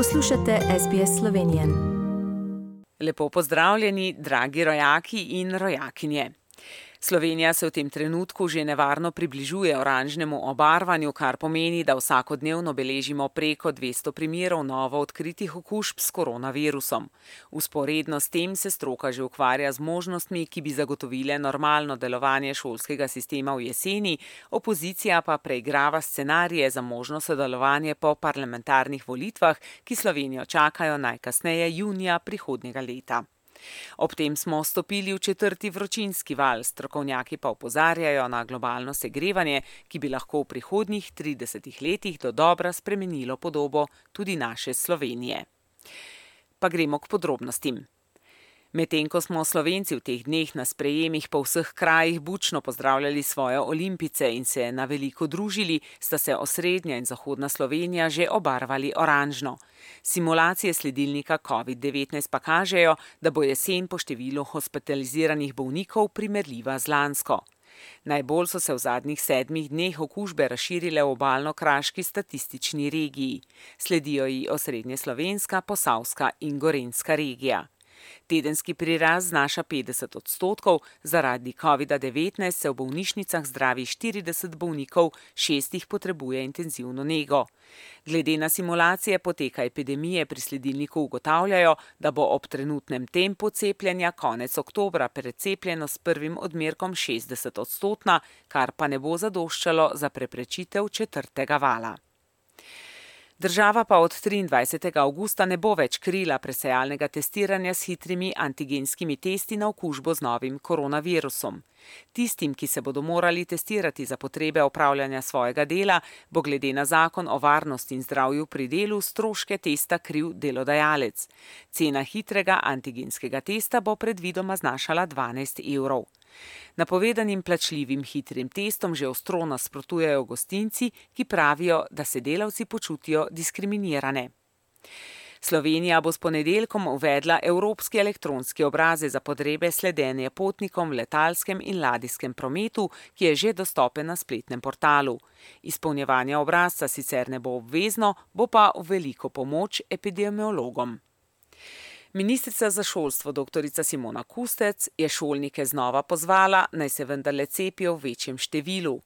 Poslušate SBS Slovenije. Lepo pozdravljeni, dragi rojaki in rojakinje. Slovenija se v tem trenutku že nevarno približuje oranžnemu obarvanju, kar pomeni, da vsakodnevno beležimo preko 200 primerov novo odkritih okužb s koronavirusom. Usporedno s tem se stroka že ukvarja z možnostmi, ki bi zagotovile normalno delovanje šolskega sistema v jeseni, opozicija pa preigrava scenarije za možno sodelovanje po parlamentarnih volitvah, ki Slovenijo čakajo najkasneje junija prihodnjega leta. Ob tem smo stopili v četrti vročinski val, strokovnjaki pa opozarjajo na globalno segrevanje, ki bi lahko v prihodnjih 30 letih do dobra spremenilo podobo tudi naše Slovenije. Pa gremo k podrobnostim. Medtem ko smo Slovenci v teh dneh na sprejemih po vseh krajih bučno pozdravljali svoje olimpice in se na veliko družili, sta se osrednja in zahodna Slovenija že obarvali oranžno. Simulacije sledilnika COVID-19 pa kažejo, da bo jesen po številu hospitaliziranih bolnikov primerljiva z lansko. Najbolj so se v zadnjih sedmih dneh okužbe razširile v obalno-kraški statistični regiji. Sledijo ji osrednje slovenska, posavska in gorenska regija. Tedenski prirast znaša 50 odstotkov, zaradi COVID-19 se v bolnišnicah zdravi 40 bolnikov, šest jih potrebuje intenzivno nego. Glede na simulacije poteka epidemije pri sledilniku ugotavljajo, da bo ob trenutnem tempu cepljenja konec oktobra precepljenost s prvim odmerkom 60 odstotna, kar pa ne bo zadoščalo za preprečitev četrtega vala. Država pa od 23. avgusta ne bo več krila presejalnega testiranja s hitrimi antigenskimi testi na okužbo z novim koronavirusom. Tistim, ki se bodo morali testirati za potrebe opravljanja svojega dela, bo glede na zakon o varnosti in zdravju pri delu stroške testa kriv delodajalec. Cena hitrega antigenskega testa bo predvidoma znašala 12 evrov. Napovedanim plačljivim hitrim testom že ostro nasprotujejo gostinci, ki pravijo, da se delavci počutijo diskriminirane. Slovenija bo s ponedeljkom uvedla evropski elektronski obraze za potrebe sledenja potnikom v letalskem in ladijskem prometu, ki je že dostopen na spletnem portalu. Izpolnjevanje obrazca sicer ne bo obvezno, bo pa v veliko pomoč epidemiologom. Ministrica za šolstvo dr. Simona Kustec je šolnike znova pozvala, naj se vendarle cepijo v večjem številu.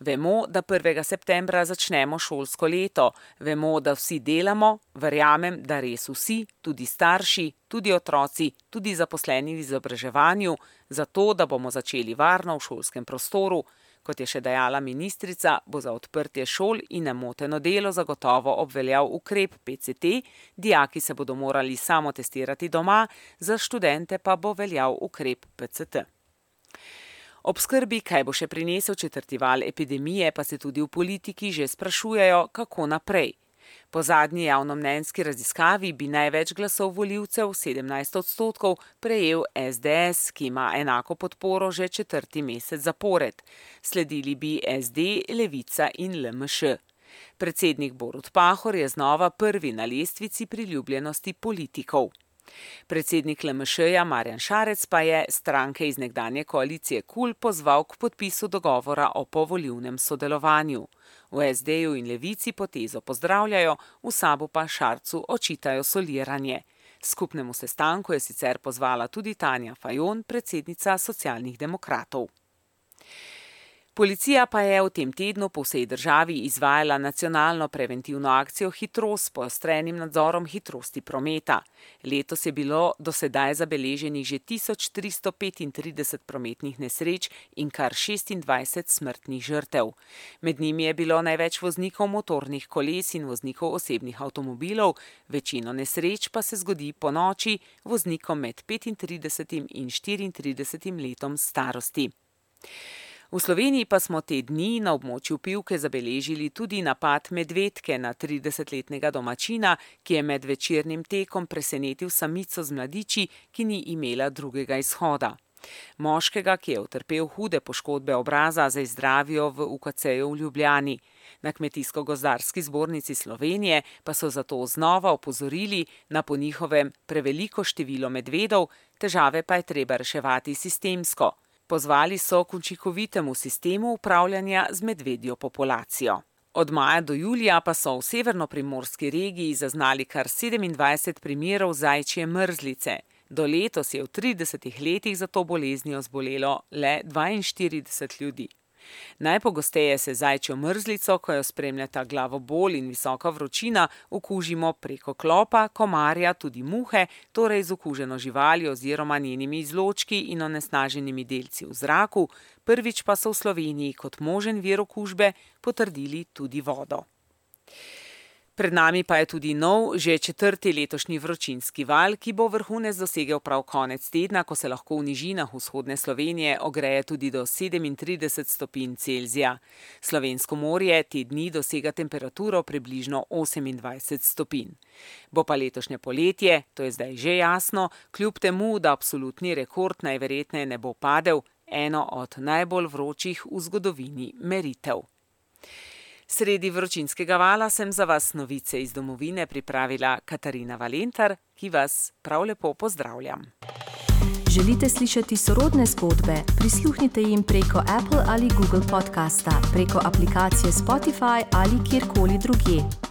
Vemo, da 1. septembra začnemo šolsko leto, vemo, da vsi delamo, verjamem, da res vsi, tudi starši, tudi otroci, tudi zaposleni v izobraževanju, zato da bomo začeli varno v šolskem prostoru, Kot je še dejala ministrica, bo za odprtje šol in nemoteno delo zagotovo obveljal ukrep PCT, dijaki se bodo morali samo testirati doma, za študente pa bo veljal ukrep PCT. Ob skrbi, kaj bo še prinesel četrti val epidemije, pa se tudi v politiki že sprašujejo, kako naprej. Po zadnji javnomnenjski raziskavi bi največ glasov voljivcev, 17 odstotkov, prejel SDS, ki ima enako podporo že četrti mesec zapored. Sledili bi SD, Levica in LMŠ. Predsednik Borut Pahor je znova prvi na lestvici priljubljenosti politikov. Predsednik LMŠ-ja Marjan Šarec pa je stranke iz nekdanje koalicije KUL pozval k podpisu dogovora o povoljivnem sodelovanju. V SD-ju in levici potezo pozdravljajo, v sabu pa Šarcu očitajo soliranje. Skupnemu sestanku je sicer pozvala tudi Tanja Fajon, predsednica socialnih demokratov. Policija pa je v tem tednu po vsej državi izvajala nacionalno preventivno akcijo Hitrost s poostrenim nadzorom hitrosti prometa. Letos je bilo do sedaj zabeleženih že 1335 prometnih nesreč in kar 26 smrtnih žrtev. Med njimi je bilo največ voznikov motornih koles in voznikov osebnih avtomobilov, večino nesreč pa se zgodi po noči voznikom med 35 in 34 letom starosti. V Sloveniji pa smo te dni na območju Pivke zabeležili tudi napad medvedke na 30-letnega domačina, ki je med večernim tekom presenetil samico z mladiči, ki ni imela drugega izhoda. Moškega, ki je utrpel hude poškodbe obraza, zdaj zdravijo v UKC-ju v Ljubljani. Na Kmetijsko-gozdarski zbornici Slovenije pa so zato znova opozorili na po njihovem preveliko število medvedov, težave pa je treba reševati sistemsko. Pozvali so k učinkovitemu sistemu upravljanja z medvedjo populacijo. Od maja do julija pa so v severno-primorski regiji zaznali kar 27 primerov zajčje mrzlice. Do letos je v 30 letih za to boleznijo zbolelo le 42 ljudi. Najpogosteje se zajčjo mrzlico, ko jo spremljata glavobol in visoka vročina, okužimo preko klopa, komarja, tudi muhe, torej z okuženo živaljo oziroma njenimi izločki in onesnaženimi delci v zraku, prvič pa so v Sloveniji kot možen vir okužbe potrdili tudi vodo. Pred nami pa je tudi nov, že četrti letošnji vročinski val, ki bo vrhunec dosegel prav konec tedna, ko se lahko v nižinah vzhodne Slovenije ogreje tudi do 37 stopinj Celzija. Slovensko morje te dni dosega temperaturo približno 28 stopinj. Bo pa letošnje poletje, to je zdaj že jasno, kljub temu, da absolutni rekord najverjetneje ne bo padel, eno od najbolj vročih v zgodovini meritev. Sredi vročinskega vala sem za vas novice iz domovine pripravila Katarina Valentar, ki vas prav lepo pozdravljam. Želite slišati sorodne zgodbe? Prisluhnite jim preko Apple ali Google podcasta, preko aplikacije Spotify ali kjerkoli drugje.